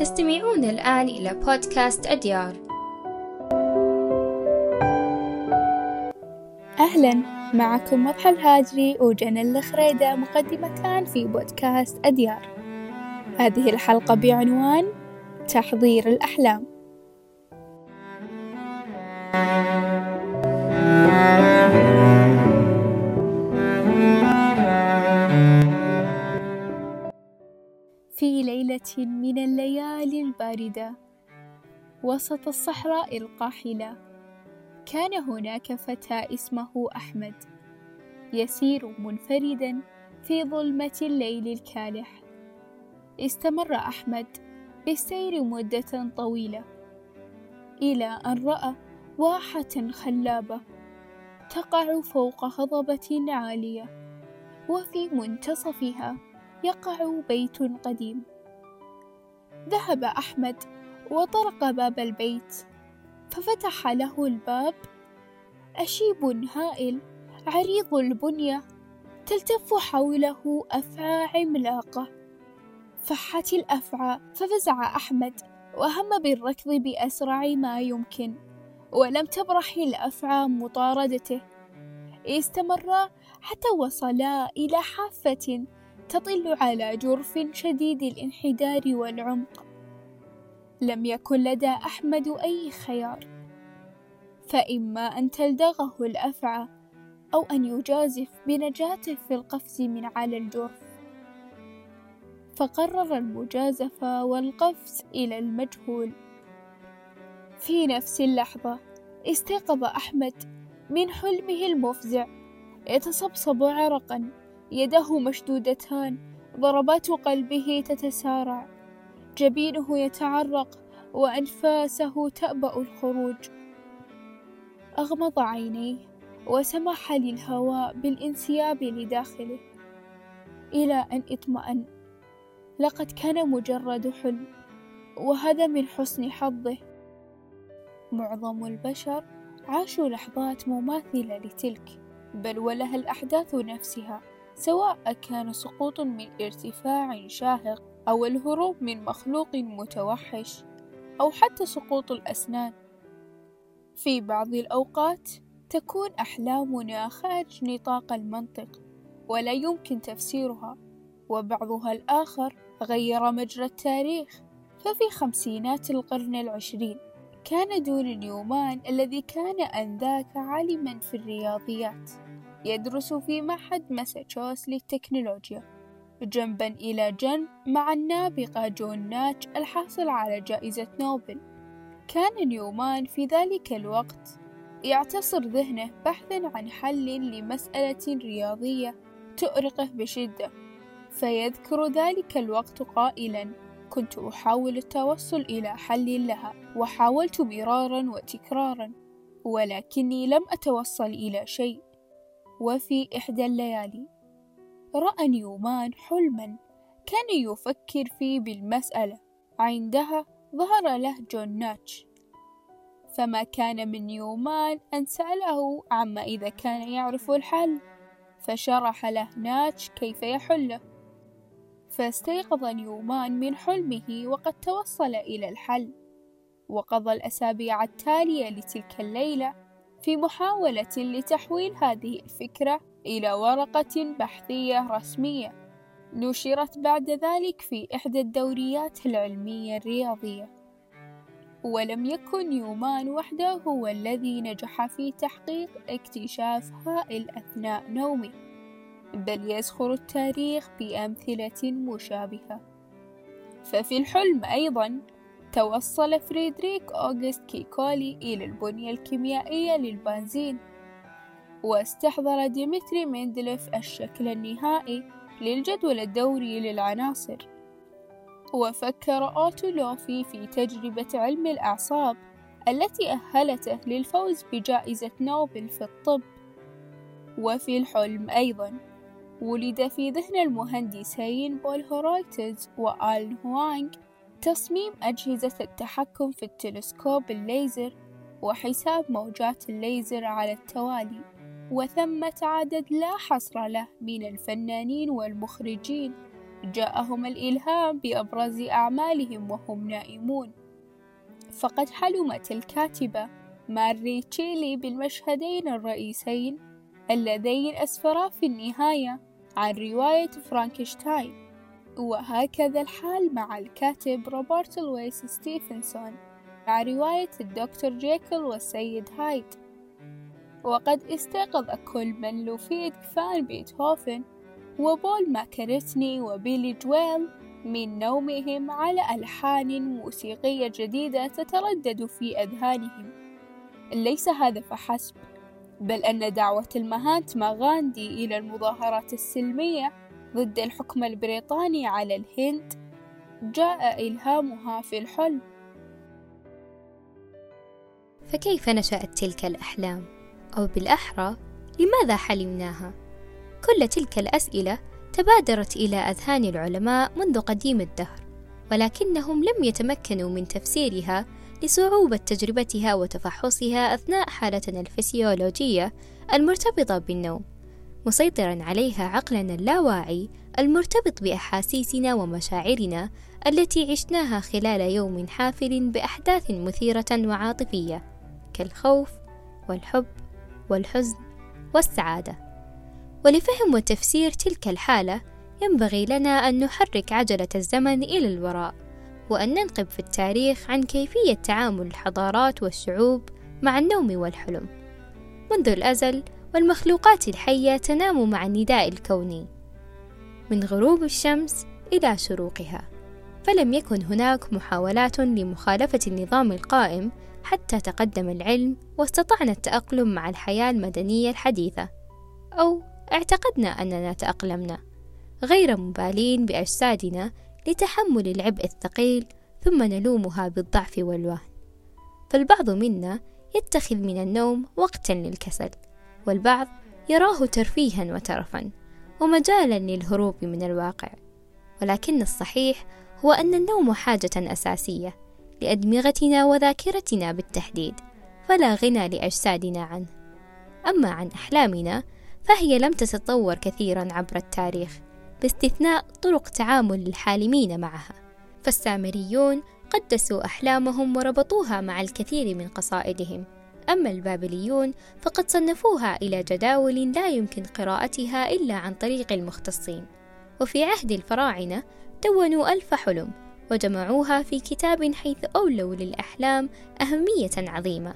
تستمعون الآن إلى بودكاست أديار. أهلا. معكم مضحى الهاجري وجنى الخريدة مقدمتان في بودكاست أديار. هذه الحلقة بعنوان تحضير الأحلام. في ليلة من الليالي الباردة وسط الصحراء القاحلة. كان هناك فتى اسمه أحمد يسير منفردا في ظلمة الليل الكالح. استمر أحمد بالسير مدة طويلة إلى أن رأى واحة خلابة تقع فوق هضبة عالية وفي منتصفها يقع بيت قديم. ذهب أحمد وطرق باب البيت ففتح له الباب. أشيب هائل عريض البنية تلتف حوله أفعى عملاقة فحت الأفعى ففزع أحمد وهم بالركض بأسرع ما يمكن. ولم تبرح الأفعى مطاردته. استمرا حتى وصلا إلى حافة تطل على جرف شديد الانحدار والعمق. لم يكن لدى أحمد أي خيار فإما أن تلدغه الأفعى أو أن يجازف بنجاته في القفز من على الجرف. فقرر المجازفة والقفز إلى المجهول. في نفس اللحظة استيقظ أحمد من حلمه المفزع يتصبصب عرقا. يداه مشدودتان ضربات قلبه تتسارع. جبينه يتعرق وأنفاسه تأبأ الخروج. أغمض عينيه وسمح للهواء بالانسياب لداخله إلى أن اطمأن. لقد كان مجرد حلم وهذا من حسن حظه. معظم البشر عاشوا لحظات مماثلة لتلك بل ولها الأحداث نفسها. سواء كان سقوط من ارتفاع شاهق أو الهروب من مخلوق متوحش أو حتى سقوط الأسنان. في بعض الأوقات تكون أحلامنا خارج نطاق المنطق ولا يمكن تفسيرها وبعضها الآخر غير مجرى التاريخ. ففي خمسينات القرن العشرين كان دون نيومان الذي كان أنذاك عالما في الرياضيات. يدرس في معهد ماساتشوس للتكنولوجيا. جنبا إلى جنب مع النابغة جون ناتش الحاصل على جائزة نوبل. كان نيومان في ذلك الوقت يعتصر ذهنه بحثا عن حل لمسألة رياضية تؤرقه بشدة. فيذكر ذلك الوقت قائلا كنت أحاول التوصل إلى حل لها وحاولت مرارا وتكرارا ولكني لم أتوصل إلى شيء. وفي إحدى الليالي. رأى نيومان حلما كان يفكر فيه بالمسألة. عندها ظهر له جون ناتش. فما كان من نيومان أن سأله عما إذا كان يعرف الحل. فشرح له ناتش كيف يحله فاستيقظ نيومان من حلمه وقد توصل إلى الحل. وقضى الأسابيع التالية لتلك الليلة. في محاولة لتحويل هذه الفكرة إلى ورقة بحثية رسمية. نشرت بعد ذلك في إحدى الدوريات العلمية الرياضية. ولم يكن نيومان وحده هو الذي نجح في تحقيق اكتشاف هائل أثناء نومه بل يزخر التاريخ بأمثلة مشابهة. ففي الحلم أيضا توصل فريدريك أوغست كيكولي إلى البنية الكيميائية للبنزين واستحضر ديمتري مندليف الشكل النهائي للجدول الدوري للعناصر. وفكر أوتولوفي في تجربة علم الأعصاب التي أهلته للفوز بجائزة نوبل في الطب. وفي الحلم أيضا ولد في ذهن المهندسين بول هورايتز وآل هوانغ تصميم أجهزة التحكم في التلسكوب الليزر وحساب موجات الليزر على التوالي وثمة عدد لا حصر له من الفنانين والمخرجين. جاءهم الإلهام بأبرز أعمالهم وهم نائمون. فقد حلمت الكاتبة ماري شيلي بالمشهدين الرئيسين اللذين أسفرا في النهاية عن رواية فرانكشتاين. وهكذا الحال مع الكاتب روبرت لويس ستيفنسون مع رواية الدكتور جيكل والسيد هايد وقد استيقظ كل من لوفيد فان بيتهوفن وبول ماكارتني وبيلي جويل من نومهم على ألحان موسيقية جديدة تتردد في أذهانهم. ليس هذا فحسب بل أن دعوة المهاتما غاندي إلى المظاهرات السلمية ضد الحكم البريطاني على الهند جاء إلهامها في الحلم فكيف نشأت تلك الأحلام؟ أو بالأحرى لماذا حلمناها؟ كل تلك الأسئلة تبادرت إلى أذهان العلماء منذ قديم الدهر ولكنهم لم يتمكنوا من تفسيرها لصعوبة تجربتها وتفحصها أثناء حالتنا الفسيولوجية المرتبطة بالنوم مسيطرا عليها عقلنا اللاواعي المرتبط بأحاسيسنا ومشاعرنا التي عشناها خلال يوم حافل بأحداث مثيرة وعاطفية كالخوف والحب والحزن والسعادة. ولفهم وتفسير تلك الحالة ينبغي لنا أن نحرك عجلة الزمن إلى الوراء وأن ننقب في التاريخ عن كيفية تعامل الحضارات والشعوب مع النوم والحلم. منذ الأزل والمخلوقات الحية تنام مع النداء الكوني من غروب الشمس إلى شروقها. فلم يكن هناك محاولات لمخالفة النظام القائم حتى تقدم العلم واستطعنا التأقلم مع الحياة المدنية الحديثة أو اعتقدنا أننا تأقلمنا غير مبالين بأجسادنا لتحمل العبء الثقيل ثم نلومها بالضعف والوهن. فالبعض منا يتخذ من النوم وقتا للكسل. والبعض يراه ترفيها وترفا ومجالا للهروب من الواقع. ولكن الصحيح هو أن النوم حاجة أساسية لأدمغتنا وذاكرتنا بالتحديد فلا غنى لأجسادنا عنه. أما عن أحلامنا فهي لم تتطور كثيرا عبر التاريخ باستثناء طرق تعامل الحالمين معها. فالسامريون قدسوا أحلامهم وربطوها مع الكثير من قصائدهم. أما البابليون فقد صنفوها إلى جداول لا يمكن قراءتها إلا عن طريق المختصين. وفي عهد الفراعنة دونوا ألف حلم وجمعوها في كتاب حيث أولوا للأحلام أهمية عظيمة.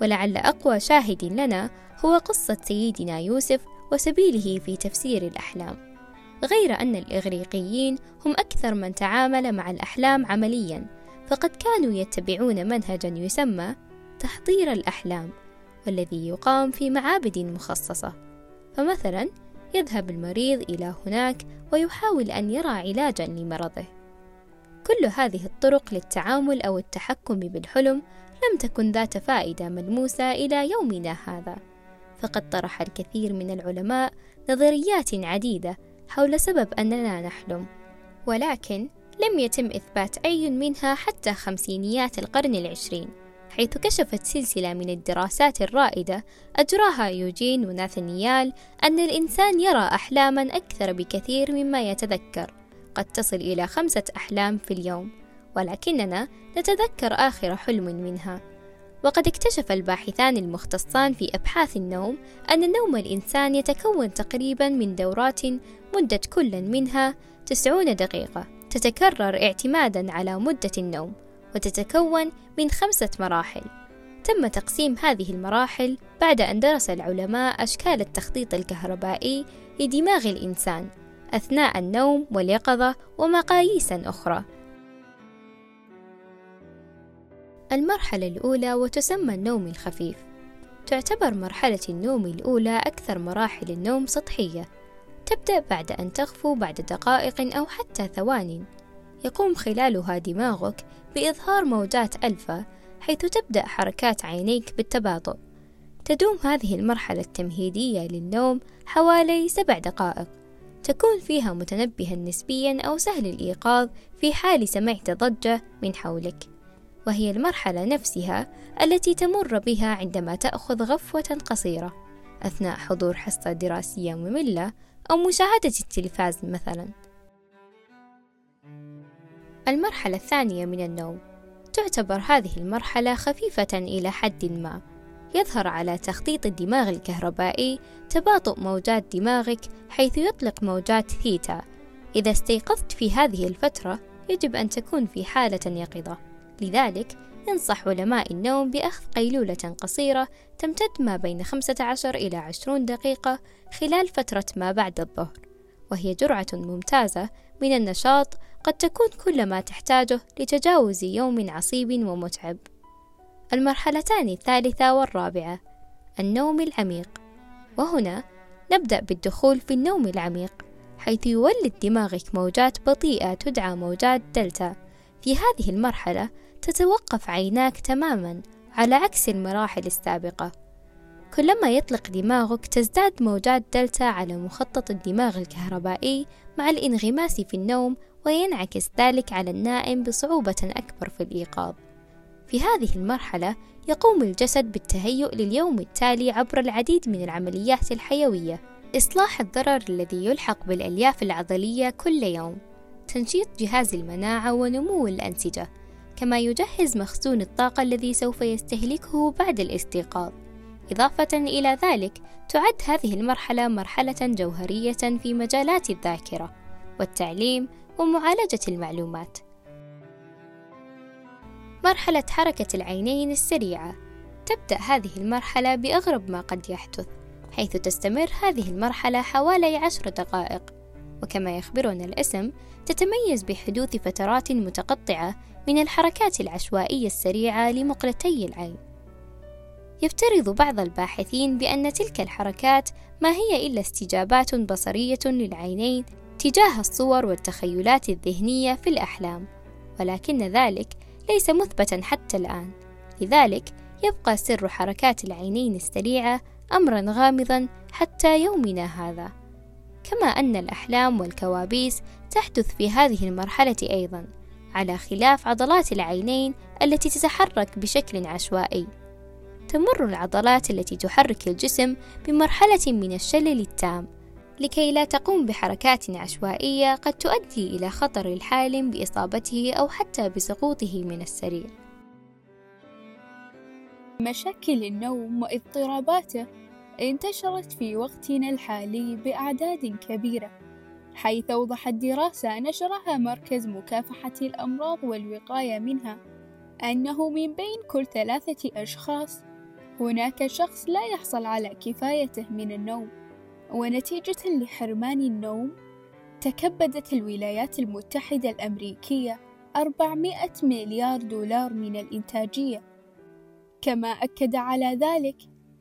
ولعل أقوى شاهد لنا هو قصة سيدنا يوسف وسبيله في تفسير الأحلام. غير أن الإغريقيين هم أكثر من تعامل مع الأحلام عمليا فقد كانوا يتبعون منهجا يسمى تحضير الأحلام والذي يقام في معابد مخصصة. فمثلا يذهب المريض إلى هناك ويحاول أن يرى علاجا لمرضه. كل هذه الطرق للتعامل أو التحكم بالحلم لم تكن ذات فائدة ملموسة إلى يومنا هذا. فقد طرح الكثير من العلماء نظريات عديدة حول سبب أننا نحلم. ولكن لم يتم إثبات أي منها حتى خمسينيات القرن العشرين. حيث كشفت سلسلة من الدراسات الرائدة أجراها يوجين وناثانيال أن الإنسان يرى أحلاما أكثر بكثير مما يتذكر. قد تصل إلى خمسة أحلام في اليوم ولكننا نتذكر آخر حلم منها. وقد اكتشف الباحثان المختصان في أبحاث النوم أن نوم الإنسان يتكون تقريبا من دورات مدة كل منها تسعون دقيقة تتكرر اعتمادا على مدة النوم. وتتكون من خمسة مراحل. تم تقسيم هذه المراحل بعد أن درس العلماء أشكال التخطيط الكهربائي لدماغ الإنسان أثناء النوم واليقظة ومقاييس أخرى. المرحلة الأولى وتسمى النوم الخفيف، تعتبر مرحلة النوم الأولى أكثر مراحل النوم سطحية، تبدأ بعد أن تغفو بعد دقائق أو حتى ثوان، يقوم خلالها دماغك بإظهار موجات ألفا حيث تبدأ حركات عينيك بالتباطؤ. تدوم هذه المرحلة التمهيدية للنوم حوالي سبع دقائق. تكون فيها متنبها نسبيا أو سهل الإيقاظ في حال سمعت ضجة من حولك. وهي المرحلة نفسها التي تمر بها عندما تأخذ غفوة قصيرة أثناء حضور حصة دراسية مملة أو مشاهدة التلفاز مثلا. المرحلة الثانية من النوم. تعتبر هذه المرحلة خفيفة إلى حد ما. يظهر على تخطيط الدماغ الكهربائي تباطؤ موجات دماغك حيث يطلق موجات ثيتا. إذا استيقظت في هذه الفترة يجب أن تكون في حالة يقظة. لذلك ينصح علماء النوم بأخذ قيلولة قصيرة تمتد ما بين 15 إلى 20 دقيقة خلال فترة ما بعد الظهر. وهي جرعة ممتازة من النشاط قد تكون كل ما تحتاجه لتجاوز يوم عصيب ومتعب. المرحلتان الثالثة والرابعة النوم العميق. وهنا نبدأ بالدخول في النوم العميق حيث يولد دماغك موجات بطيئة تدعى موجات دلتا. في هذه المرحلة تتوقف عيناك تماما على عكس المراحل السابقة. كلما يطلق دماغك تزداد موجات دلتا على مخطط الدماغ الكهربائي مع الانغماس في النوم وينعكس ذلك على النائم بصعوبة أكبر في الإيقاظ. في هذه المرحلة يقوم الجسد بالتهيؤ لليوم التالي عبر العديد من العمليات الحيوية. إصلاح الضرر الذي يلحق بالألياف العضلية كل يوم. تنشيط جهاز المناعة ونمو الأنسجة. كما يجهز مخزون الطاقة الذي سوف يستهلكه بعد الاستيقاظ. إضافة إلى ذلك تعد هذه المرحلة مرحلة جوهرية في مجالات الذاكرة والتعليم ومعالجة المعلومات. مرحلة حركة العينين السريعة. تبدأ هذه المرحلة بأغرب ما قد يحدث حيث تستمر هذه المرحلة حوالي عشر دقائق. وكما يخبرنا الاسم تتميز بحدوث فترات متقطعة من الحركات العشوائية السريعة لمقلتي العين. يفترض بعض الباحثين بأن تلك الحركات ما هي إلا استجابات بصرية للعينين تجاه الصور والتخيلات الذهنية في الأحلام ولكن ذلك ليس مثبتا حتى الآن. لذلك يبقى سر حركات العينين السريعة أمرا غامضا حتى يومنا هذا. كما أن الأحلام والكوابيس تحدث في هذه المرحلة أيضا على خلاف عضلات العينين التي تتحرك بشكل عشوائي. تمر العضلات التي تحرك الجسم بمرحلة من الشلل التام لكي لا تقوم بحركات عشوائية قد تؤدي إلى خطر الحالم بإصابته أو حتى بسقوطه من السرير. مشاكل النوم واضطراباته انتشرت في وقتنا الحالي بأعداد كبيرة، حيث أوضحت دراسة نشرها مركز مكافحة الأمراض والوقاية منها أنه من بين كل ثلاثة أشخاص هناك شخص لا يحصل على كفايته من النوم. ونتيجة لحرمان النوم تكبدت الولايات المتحدة الأمريكية 400 مليار دولار من الإنتاجية كما أكد على ذلك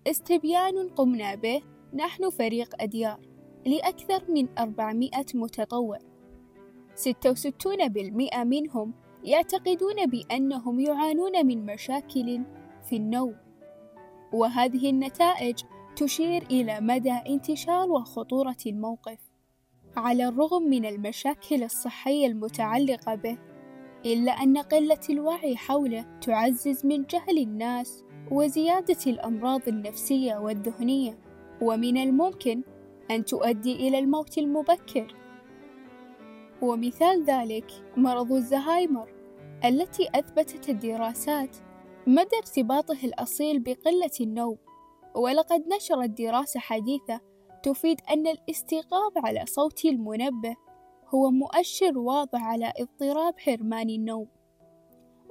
استبيان قمنا به نحن فريق أديار لأكثر من 400 متطوع 66% منهم يعتقدون بأنهم يعانون من مشاكل في النوم وهذه النتائج تشير إلى مدى انتشار وخطورة الموقف. على الرغم من المشاكل الصحية المتعلقة به إلا أن قلة الوعي حوله تعزز من جهل الناس وزيادة الأمراض النفسية والذهنية ومن الممكن أن تؤدي إلى الموت المبكر. ومثال ذلك مرض الزهايمر التي أثبتت الدراسات مدى ارتباطه الأصيل بقلة النوم؟ ولقد نشرت دراسة حديثة تفيد أن الاستيقاظ على صوت المنبه هو مؤشر واضح على اضطراب حرمان النوم.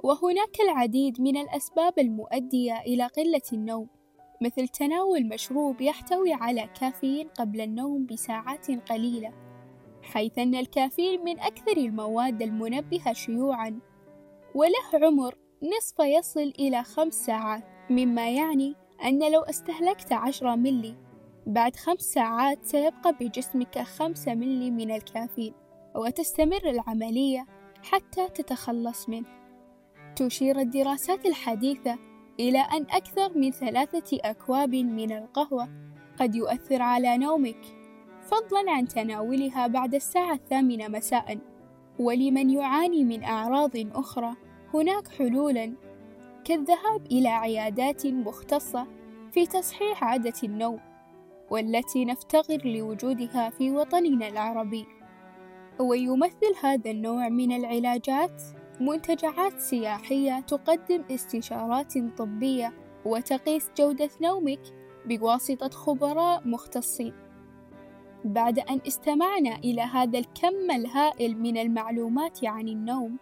وهناك العديد من الأسباب المؤدية إلى قلة النوم مثل تناول مشروب يحتوي على كافيين قبل النوم بساعات قليلة حيث أن الكافيين من أكثر المواد المنبهة شيوعًا وله عمر نصف يصل إلى خمس ساعات مما يعني أن لو استهلكت عشرة ملي بعد خمس ساعات سيبقى بجسمك خمسة ملي من الكافيين وتستمر العملية حتى تتخلص منه. تشير الدراسات الحديثة إلى أن أكثر من ثلاثة أكواب من القهوة قد يؤثر على نومك فضلا عن تناولها بعد الساعة الثامنة مساء ولمن يعاني من أعراض أخرى هناك حلولا كالذهاب إلى عيادات مختصة في تصحيح عادة النوم والتي نفتقر لوجودها في وطننا العربي ويمثل هذا النوع من العلاجات منتجعات سياحية تقدم استشارات طبية وتقيس جودة نومك بواسطة خبراء مختصين. بعد أن استمعنا إلى هذا الكم الهائل من المعلومات عن النوم،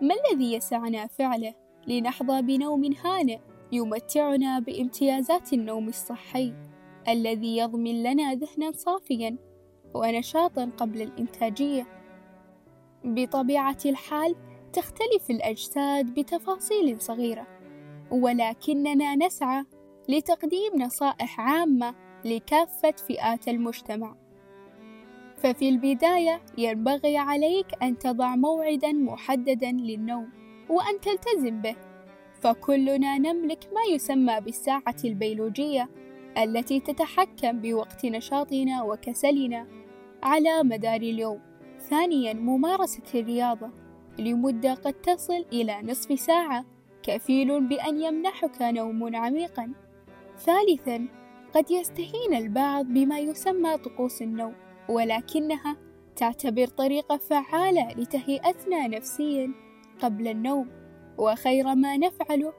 ما الذي يسعنا فعله لنحظى بنوم هانئ يمتعنا بامتيازات النوم الصحي الذي يضمن لنا ذهنا صافيا ونشاطا قبل الإنتاجية؟ بطبيعة الحال تختلف الأجساد بتفاصيل صغيرة، ولكننا نسعى لتقديم نصائح عامة لكافة فئات المجتمع. ففي البداية ينبغي عليك أن تضع موعدا محددا للنوم وأن تلتزم به، فكلنا نملك ما يسمى بالساعة البيولوجية التي تتحكم بوقت نشاطنا وكسلنا على مدار اليوم. ثانيا ممارسة الرياضة. لمدة قد تصل إلى نصف ساعة. كفيل بأن يمنحك نوم عميقا. ثالثا قد يستهين البعض بما يسمى طقوس النوم. ولكنها تعتبر طريقة فعالة لتهيئتنا نفسيا قبل النوم وخير ما نفعله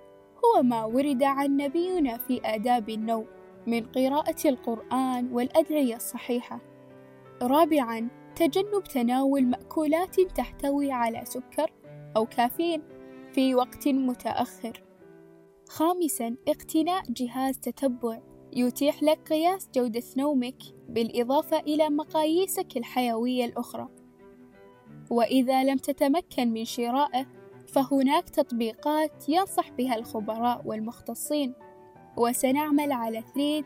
هو ما ورد عن نبينا في آداب النوم من قراءة القرآن والأدعية الصحيحة رابعا تجنب تناول مأكولات تحتوي على سكر أو كافيين في وقت متأخر. خامسًا اقتناء جهاز تتبع يتيح لك قياس جودة نومك بالإضافة إلى مقاييسك الحيوية الأخرى. وإذا لم تتمكن من شرائه فهناك تطبيقات ينصح بها الخبراء والمختصين. وسنعمل على ثريد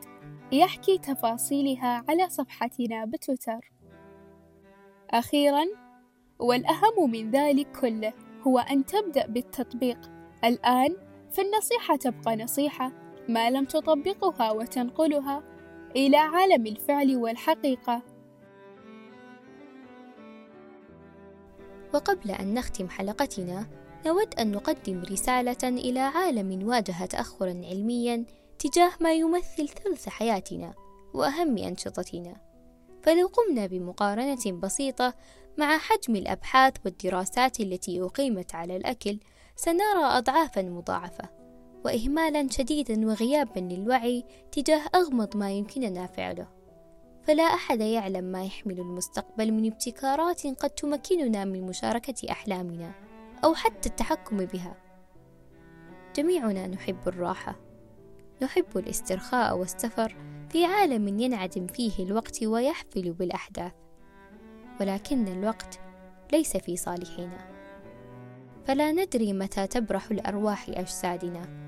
يحكي تفاصيلها على صفحتنا بتويتر. أخيرا والأهم من ذلك كله هو أن تبدأ بالتطبيق. الآن فالنصيحة تبقى نصيحة ما لم تطبقها وتنقلها. إلى عالم الفعل والحقيقة. وقبل أن نختم حلقتنا نود أن نقدم رسالة إلى عالم واجه تأخرا علميا تجاه ما يمثل ثلث حياتنا وأهم أنشطتنا. فلو قمنا بمقارنة بسيطة مع حجم الأبحاث والدراسات التي أقيمت على الأكل سنرى أضعافا مضاعفة. وإهمالا شديدا وغيابا للوعي تجاه أغمض ما يمكننا فعله. فلا أحد يعلم ما يحمل المستقبل من ابتكارات قد تمكننا من مشاركة أحلامنا أو حتى التحكم بها. جميعنا نحب الراحة نحب الاسترخاء والسفر في عالم ينعدم فيه الوقت ويحفل بالأحداث. ولكن الوقت ليس في صالحنا. فلا ندري متى تبرح الأرواح أجسادنا.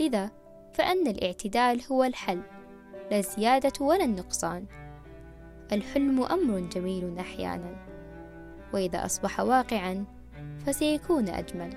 لذا فأن الاعتدال هو الحل لا الزيادة ولا النقصان. الحلم أمر جميل أحيانا وإذا أصبح واقعا فسيكون أجمل.